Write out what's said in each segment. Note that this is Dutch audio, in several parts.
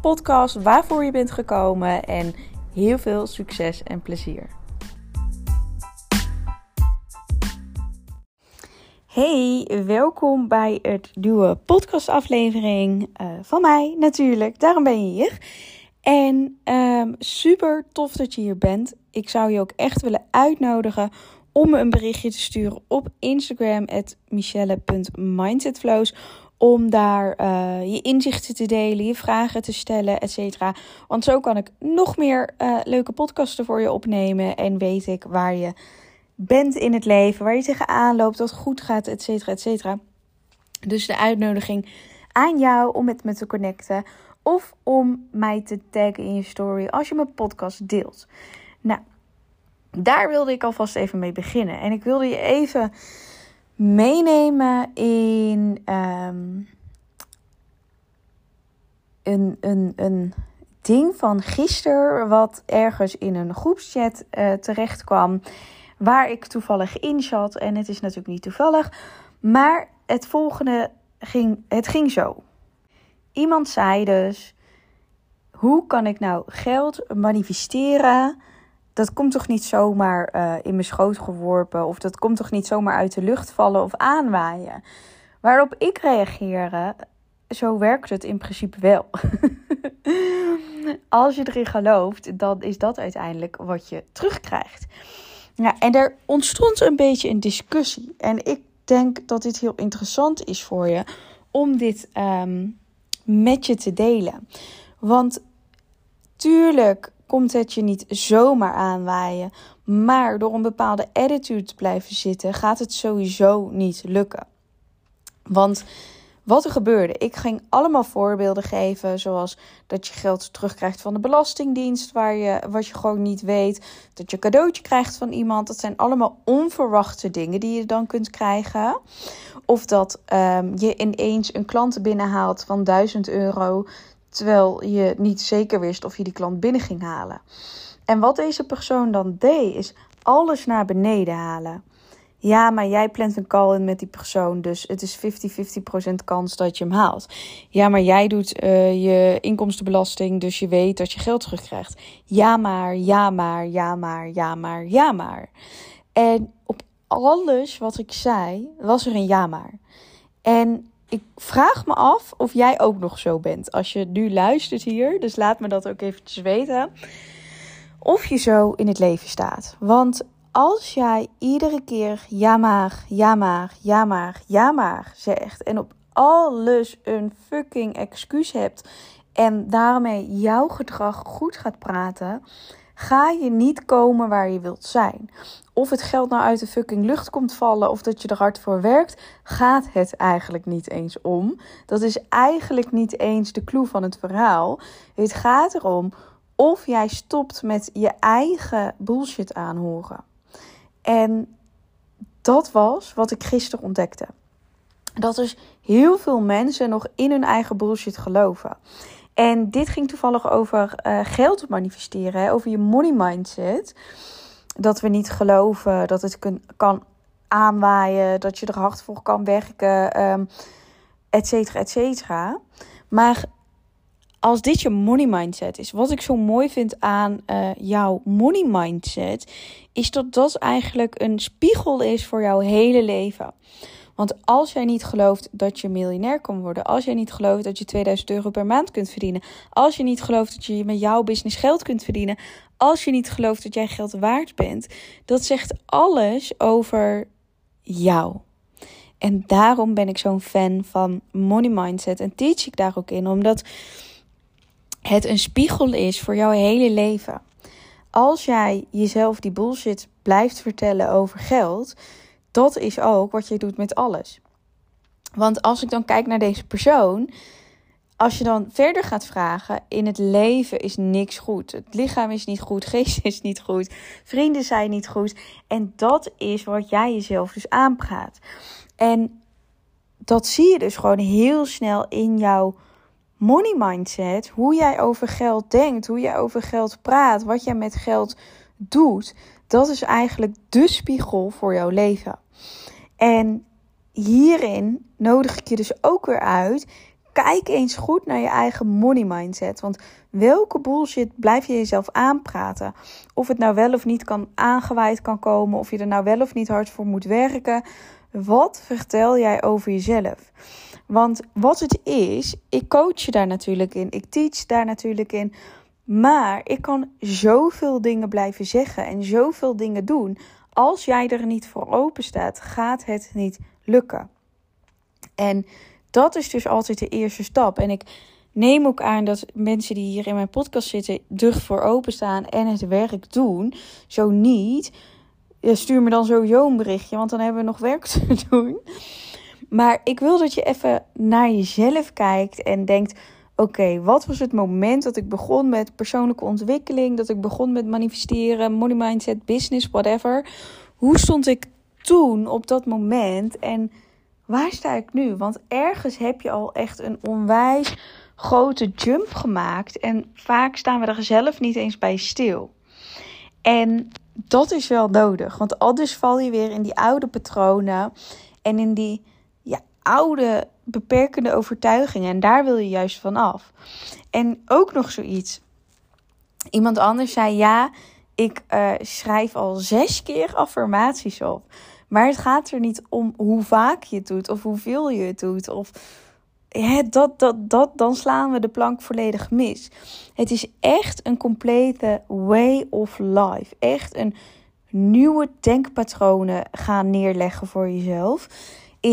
podcast waarvoor je bent gekomen en heel veel succes en plezier. Hey, welkom bij het nieuwe podcastaflevering uh, van mij natuurlijk. Daarom ben je hier. En um, super tof dat je hier bent. Ik zou je ook echt willen uitnodigen om me een berichtje te sturen op Instagram michelle.mindsetflows om daar uh, je inzichten te delen, je vragen te stellen, et cetera. Want zo kan ik nog meer uh, leuke podcasten voor je opnemen en weet ik waar je bent in het leven, waar je tegenaan loopt, wat goed gaat, et cetera, et cetera. Dus de uitnodiging aan jou om met me te connecten of om mij te taggen in je story als je mijn podcast deelt. Nou, daar wilde ik alvast even mee beginnen. En ik wilde je even meenemen in um, een, een, een ding van gisteren, wat ergens in een groepschat uh, terecht kwam, waar ik toevallig in zat. En het is natuurlijk niet toevallig, maar het volgende ging, het ging zo. Iemand zei dus: Hoe kan ik nou geld manifesteren? Dat komt toch niet zomaar uh, in mijn schoot geworpen. Of dat komt toch niet zomaar uit de lucht vallen of aanwaaien. Waarop ik reageerde, zo werkt het in principe wel. Als je erin gelooft, dan is dat uiteindelijk wat je terugkrijgt. Ja, en er ontstond een beetje een discussie. En ik denk dat dit heel interessant is voor je om dit um, met je te delen. Want tuurlijk komt het je niet zomaar aanwaaien. Maar door een bepaalde attitude te blijven zitten, gaat het sowieso niet lukken. Want wat er gebeurde, ik ging allemaal voorbeelden geven, zoals dat je geld terugkrijgt van de belastingdienst, waar je, wat je gewoon niet weet, dat je cadeautje krijgt van iemand. Dat zijn allemaal onverwachte dingen die je dan kunt krijgen. Of dat um, je ineens een klant binnenhaalt van 1000 euro, terwijl je niet zeker wist of je die klant binnen ging halen. En wat deze persoon dan deed, is alles naar beneden halen. Ja, maar jij plant een call in met die persoon, dus het is 50-50% kans dat je hem haalt. Ja, maar jij doet uh, je inkomstenbelasting, dus je weet dat je geld terugkrijgt. Ja, maar, ja, maar, ja, maar, ja, maar, ja, maar. En op alles wat ik zei, was er een ja maar. En ik vraag me af of jij ook nog zo bent. Als je nu luistert hier, dus laat me dat ook eventjes weten. Of je zo in het leven staat. Want als jij iedere keer ja maar, ja maar, ja maar, ja maar zegt. En op alles een fucking excuus hebt. En daarmee jouw gedrag goed gaat praten ga je niet komen waar je wilt zijn. Of het geld nou uit de fucking lucht komt vallen of dat je er hard voor werkt, gaat het eigenlijk niet eens om. Dat is eigenlijk niet eens de clue van het verhaal. Het gaat erom of jij stopt met je eigen bullshit aanhoren. En dat was wat ik gisteren ontdekte. Dat dus heel veel mensen nog in hun eigen bullshit geloven. En dit ging toevallig over uh, geld manifesteren, over je money mindset. Dat we niet geloven dat het kan aanwaaien, dat je er hard voor kan werken, um, et cetera, et cetera. Maar als dit je money mindset is, wat ik zo mooi vind aan uh, jouw money mindset, is dat dat eigenlijk een spiegel is voor jouw hele leven. Want als jij niet gelooft dat je miljonair kan worden, als jij niet gelooft dat je 2000 euro per maand kunt verdienen, als je niet gelooft dat je met jouw business geld kunt verdienen, als je niet gelooft dat jij geld waard bent, dat zegt alles over jou. En daarom ben ik zo'n fan van money mindset en teach ik daar ook in, omdat het een spiegel is voor jouw hele leven. Als jij jezelf die bullshit blijft vertellen over geld, dat is ook wat je doet met alles. Want als ik dan kijk naar deze persoon, als je dan verder gaat vragen, in het leven is niks goed. Het lichaam is niet goed, geest is niet goed, vrienden zijn niet goed. En dat is wat jij jezelf dus aanpraat. En dat zie je dus gewoon heel snel in jouw money mindset. Hoe jij over geld denkt, hoe jij over geld praat, wat jij met geld doet. Dat is eigenlijk de spiegel voor jouw leven. En hierin nodig ik je dus ook weer uit. Kijk eens goed naar je eigen money mindset. Want welke bullshit blijf je jezelf aanpraten? Of het nou wel of niet kan aangeweid kan komen. Of je er nou wel of niet hard voor moet werken. Wat vertel jij over jezelf? Want wat het is, ik coach je daar natuurlijk in. Ik teach daar natuurlijk in. Maar ik kan zoveel dingen blijven zeggen en zoveel dingen doen. Als jij er niet voor open staat, gaat het niet lukken. En dat is dus altijd de eerste stap. En ik neem ook aan dat mensen die hier in mijn podcast zitten er voor openstaan en het werk doen. Zo niet, stuur me dan sowieso een berichtje, want dan hebben we nog werk te doen. Maar ik wil dat je even naar jezelf kijkt en denkt: oké, wat was het moment dat ik begon met persoonlijke ontwikkeling, dat ik begon met manifesteren, money mindset, business, whatever? Hoe stond ik toen op dat moment en waar sta ik nu? Want ergens heb je al echt een onwijs grote jump gemaakt en vaak staan we er zelf niet eens bij stil. En dat is wel nodig, want anders val je weer in die oude patronen en in die ja, oude beperkende overtuigingen. En daar wil je juist van af. En ook nog zoiets. Iemand anders zei: Ja, ik uh, schrijf al zes keer affirmaties op. Maar het gaat er niet om hoe vaak je het doet of hoeveel je het doet. Of hè, dat, dat, dat, dan slaan we de plank volledig mis. Het is echt een complete way of life. Echt een nieuwe denkpatronen gaan neerleggen voor jezelf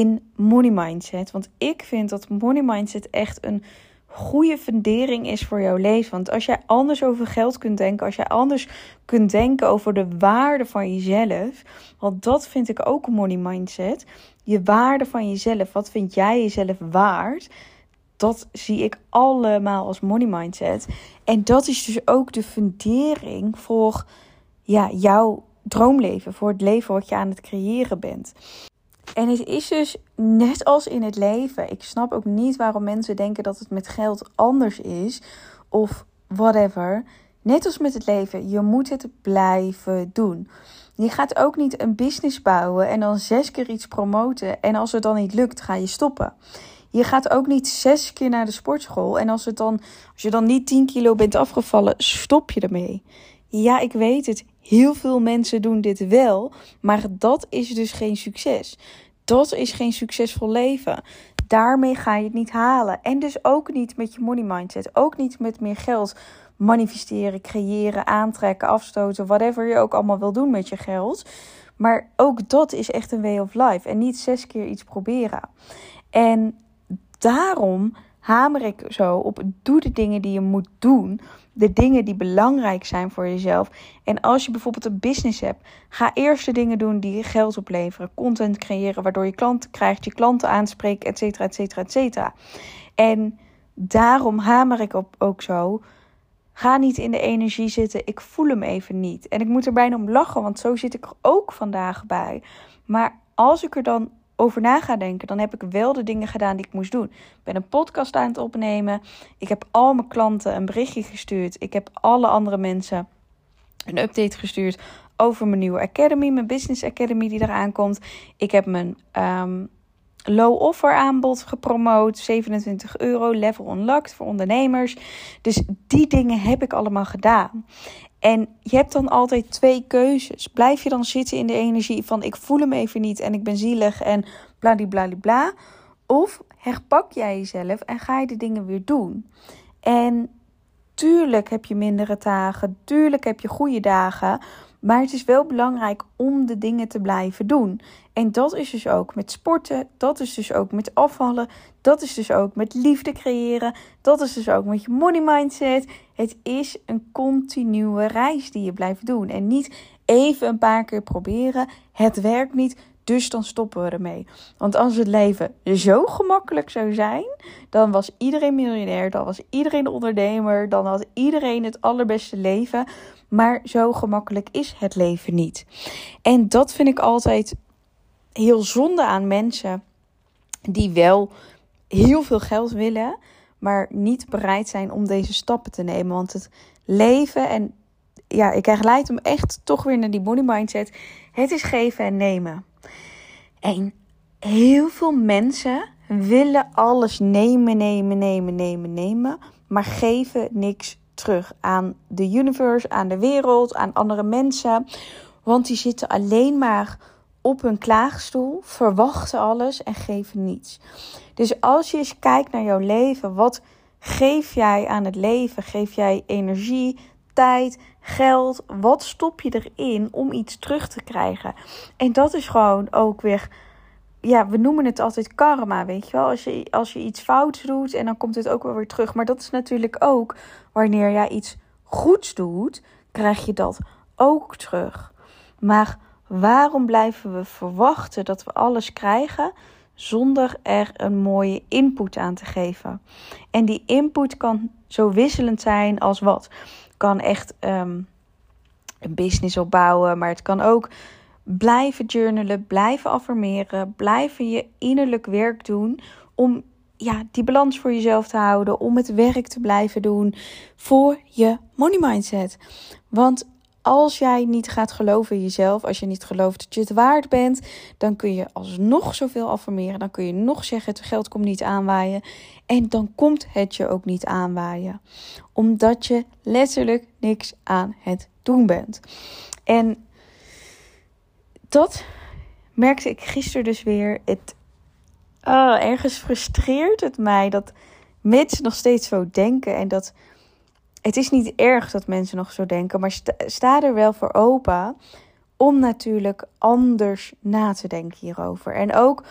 in money mindset. Want ik vind dat money mindset echt een goede fundering is voor jouw leven. Want als jij anders over geld kunt denken, als jij anders kunt denken over de waarde van jezelf, want dat vind ik ook een money mindset. Je waarde van jezelf, wat vind jij jezelf waard? Dat zie ik allemaal als money mindset. En dat is dus ook de fundering voor ja, jouw droomleven, voor het leven wat je aan het creëren bent. En het is dus net als in het leven. Ik snap ook niet waarom mensen denken dat het met geld anders is. Of whatever. Net als met het leven. Je moet het blijven doen. Je gaat ook niet een business bouwen en dan zes keer iets promoten. En als het dan niet lukt, ga je stoppen. Je gaat ook niet zes keer naar de sportschool. En als, het dan, als je dan niet 10 kilo bent afgevallen, stop je ermee. Ja, ik weet het. Heel veel mensen doen dit wel. Maar dat is dus geen succes. Dat is geen succesvol leven. Daarmee ga je het niet halen. En dus ook niet met je money mindset. Ook niet met meer geld manifesteren, creëren, aantrekken, afstoten. Whatever je ook allemaal wil doen met je geld. Maar ook dat is echt een way of life. En niet zes keer iets proberen. En daarom hamer ik zo op: doe de dingen die je moet doen de dingen die belangrijk zijn voor jezelf. En als je bijvoorbeeld een business hebt, ga eerst de dingen doen die geld opleveren. Content creëren waardoor je klanten krijgt, je klanten aanspreken, et cetera, et cetera, et cetera. En daarom hamer ik op ook zo. Ga niet in de energie zitten. Ik voel hem even niet. En ik moet er bijna om lachen, want zo zit ik er ook vandaag bij. Maar als ik er dan over na ga denken, dan heb ik wel de dingen gedaan die ik moest doen. Ik ben een podcast aan het opnemen. Ik heb al mijn klanten een berichtje gestuurd. Ik heb alle andere mensen een update gestuurd over mijn nieuwe academy, mijn business academy die eraan komt. Ik heb mijn um, low offer aanbod gepromoot, 27 euro, level unlocked voor ondernemers. Dus die dingen heb ik allemaal gedaan. En je hebt dan altijd twee keuzes. Blijf je dan zitten in de energie van ik voel hem even niet en ik ben zielig en bladibladibla. Of herpak jij jezelf en ga je de dingen weer doen. En tuurlijk heb je mindere dagen, tuurlijk heb je goede dagen. Maar het is wel belangrijk om de dingen te blijven doen. En dat is dus ook met sporten, dat is dus ook met afvallen, dat is dus ook met liefde creëren, dat is dus ook met je money mindset. Het is een continue reis die je blijft doen. En niet even een paar keer proberen. Het werkt niet. Dus dan stoppen we ermee. Want als het leven zo gemakkelijk zou zijn, dan was iedereen miljonair, dan was iedereen ondernemer, dan had iedereen het allerbeste leven. Maar zo gemakkelijk is het leven niet. En dat vind ik altijd heel zonde aan mensen die wel heel veel geld willen, maar niet bereid zijn om deze stappen te nemen. Want het leven en ja, ik krijg leid om echt toch weer naar die money mindset. Het is geven en nemen. En heel veel mensen willen alles nemen, nemen, nemen, nemen, nemen, maar geven niks terug aan de universe, aan de wereld, aan andere mensen. Want die zitten alleen maar op hun klaagstoel, verwachten alles en geven niets. Dus als je eens kijkt naar jouw leven, wat geef jij aan het leven? Geef jij energie, tijd, geld? Wat stop je erin om iets terug te krijgen? En dat is gewoon ook weer. Ja, we noemen het altijd karma, weet je wel. Als je, als je iets fouts doet en dan komt het ook wel weer terug. Maar dat is natuurlijk ook wanneer jij iets goeds doet, krijg je dat ook terug. Maar waarom blijven we verwachten dat we alles krijgen zonder er een mooie input aan te geven? En die input kan zo wisselend zijn als wat kan echt ehm, een business opbouwen, maar het kan ook blijven journalen, blijven affirmeren, blijven je innerlijk werk doen om ja, die balans voor jezelf te houden, om het werk te blijven doen voor je money mindset. Want als jij niet gaat geloven in jezelf, als je niet gelooft dat je het waard bent, dan kun je alsnog zoveel affirmeren. Dan kun je nog zeggen: het geld komt niet aanwaaien. En dan komt het je ook niet aanwaaien. Omdat je letterlijk niks aan het doen bent. En dat merkte ik gisteren dus weer. Het, uh, ergens frustreert het mij dat mensen nog steeds zo denken. En dat het is niet erg dat mensen nog zo denken, maar sta, er wel voor open om natuurlijk anders na te denken hierover. En ook,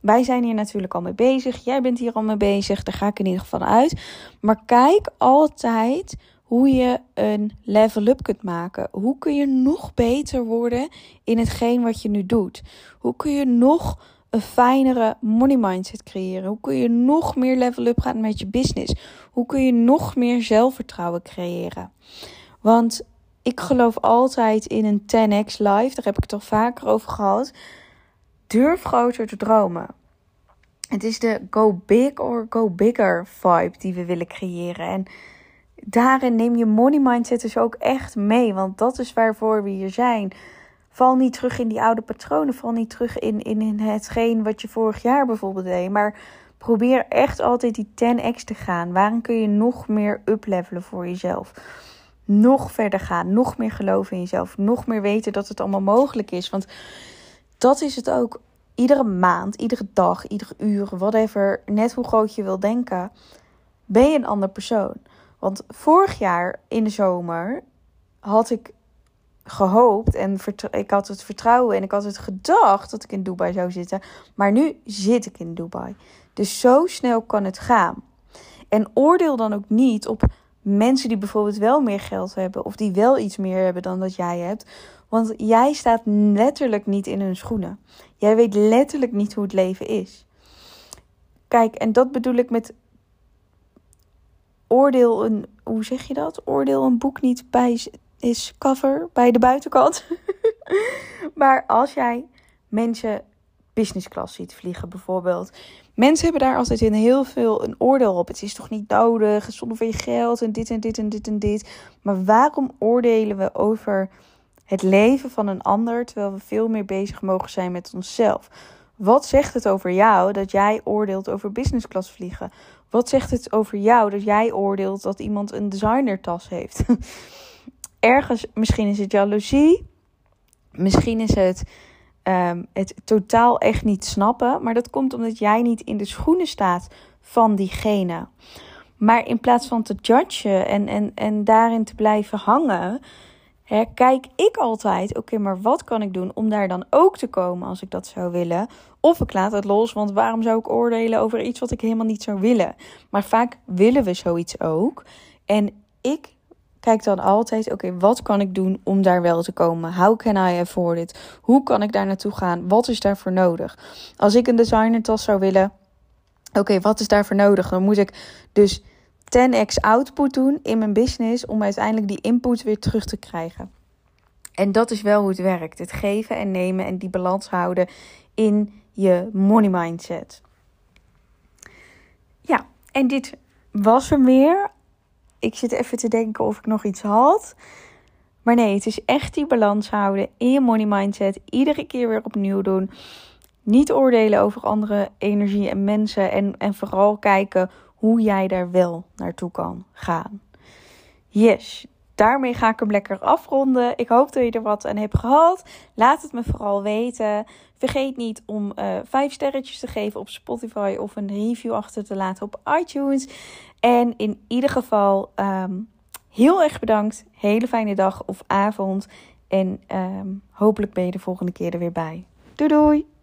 wij zijn hier natuurlijk al mee bezig. Jij bent hier al mee bezig, daar ga ik in ieder geval uit. Maar kijk altijd hoe je een level up kunt maken. Hoe kun je nog beter worden in hetgeen wat je nu doet? Hoe kun je nog een fijnere money mindset creëren? Hoe kun je nog meer level up gaan met je business? Hoe kun je nog meer zelfvertrouwen creëren? Want ik geloof altijd in een 10x life. Daar heb ik het al vaker over gehad. Durf groter te dromen. Het is de go big or go bigger vibe die we willen creëren. En daarin neem je money mindset dus ook echt mee. Want dat is waarvoor we hier zijn. Val niet terug in die oude patronen. Val niet terug in, in, in hetgeen wat je vorig jaar bijvoorbeeld deed. Maar probeer echt altijd die 10x te gaan. Waarom kun je nog meer uplevelen voor jezelf? Nog verder gaan. Nog meer geloven in jezelf. Nog meer weten dat het allemaal mogelijk is. Want dat is het ook. Iedere maand, iedere dag, iedere uur, whatever. Net hoe groot je wil denken. Ben je een ander persoon. Want vorig jaar in de zomer had ik gehoopt en ik had het vertrouwen en ik had het gedacht dat ik in Dubai zou zitten. Maar nu zit ik in Dubai. Dus zo snel kan het gaan. En oordeel dan ook niet op mensen die bijvoorbeeld wel meer geld hebben of die wel iets meer hebben dan dat jij hebt. Want jij staat letterlijk niet in hun schoenen. Jij weet letterlijk niet hoe het leven is. Kijk, en dat bedoel ik met oordeel een, hoe zeg je dat? Oordeel een boek niet bij is cover bij de buitenkant. maar als jij mensen business class ziet vliegen bijvoorbeeld. Mensen hebben daar altijd in heel veel een oordeel op. Het is toch niet nodig, het zonder van je geld en dit en dit en dit en dit. Maar waarom oordelen we over het leven van een ander terwijl we veel meer bezig mogen zijn met onszelf? Wat zegt het over jou dat jij oordeelt over business class vliegen? Wat zegt het over jou dat jij oordeelt dat iemand een designertas heeft? ergens, misschien is het jaloezie. Misschien is het um, het totaal echt niet snappen. Maar dat komt omdat jij niet in de schoenen staat van diegene. Maar in plaats van te judgen en, en, en daarin te blijven hangen, hè, kijk ik altijd: oké, maar wat kan ik doen om daar dan ook te komen als ik dat zou willen? Of ik laat het los, want waarom zou ik oordelen over iets wat ik helemaal niet zou willen? Maar vaak willen we zoiets ook. En ik kijk dan altijd: oké, wat kan ik doen om daar wel te komen? How can I afford it? Hoe kan ik daar naartoe gaan? Wat is daarvoor nodig? Als ik een designertas zou willen, oké, wat is daarvoor nodig? Dan moet ik dus 10x output doen in mijn business om uiteindelijk die input weer terug te krijgen. En dat is wel hoe het werkt: het geven en nemen en die balans houden in je money mindset. Ja, en dit was er meer. Ik zit even te denken of ik nog iets had. Maar nee, het is echt die balans houden in je money mindset. Iedere keer weer opnieuw doen. Niet oordelen over andere energie en mensen. En, en vooral kijken hoe jij daar wel naartoe kan gaan. Yes, daarmee ga ik hem lekker afronden. Ik hoop dat je er wat aan hebt gehad. Laat het me vooral weten. Vergeet niet om uh, vijf sterretjes te geven op Spotify of een review achter te laten op iTunes. En in ieder geval um, heel erg bedankt. Hele fijne dag of avond. En um, hopelijk ben je de volgende keer er weer bij. Doei doei!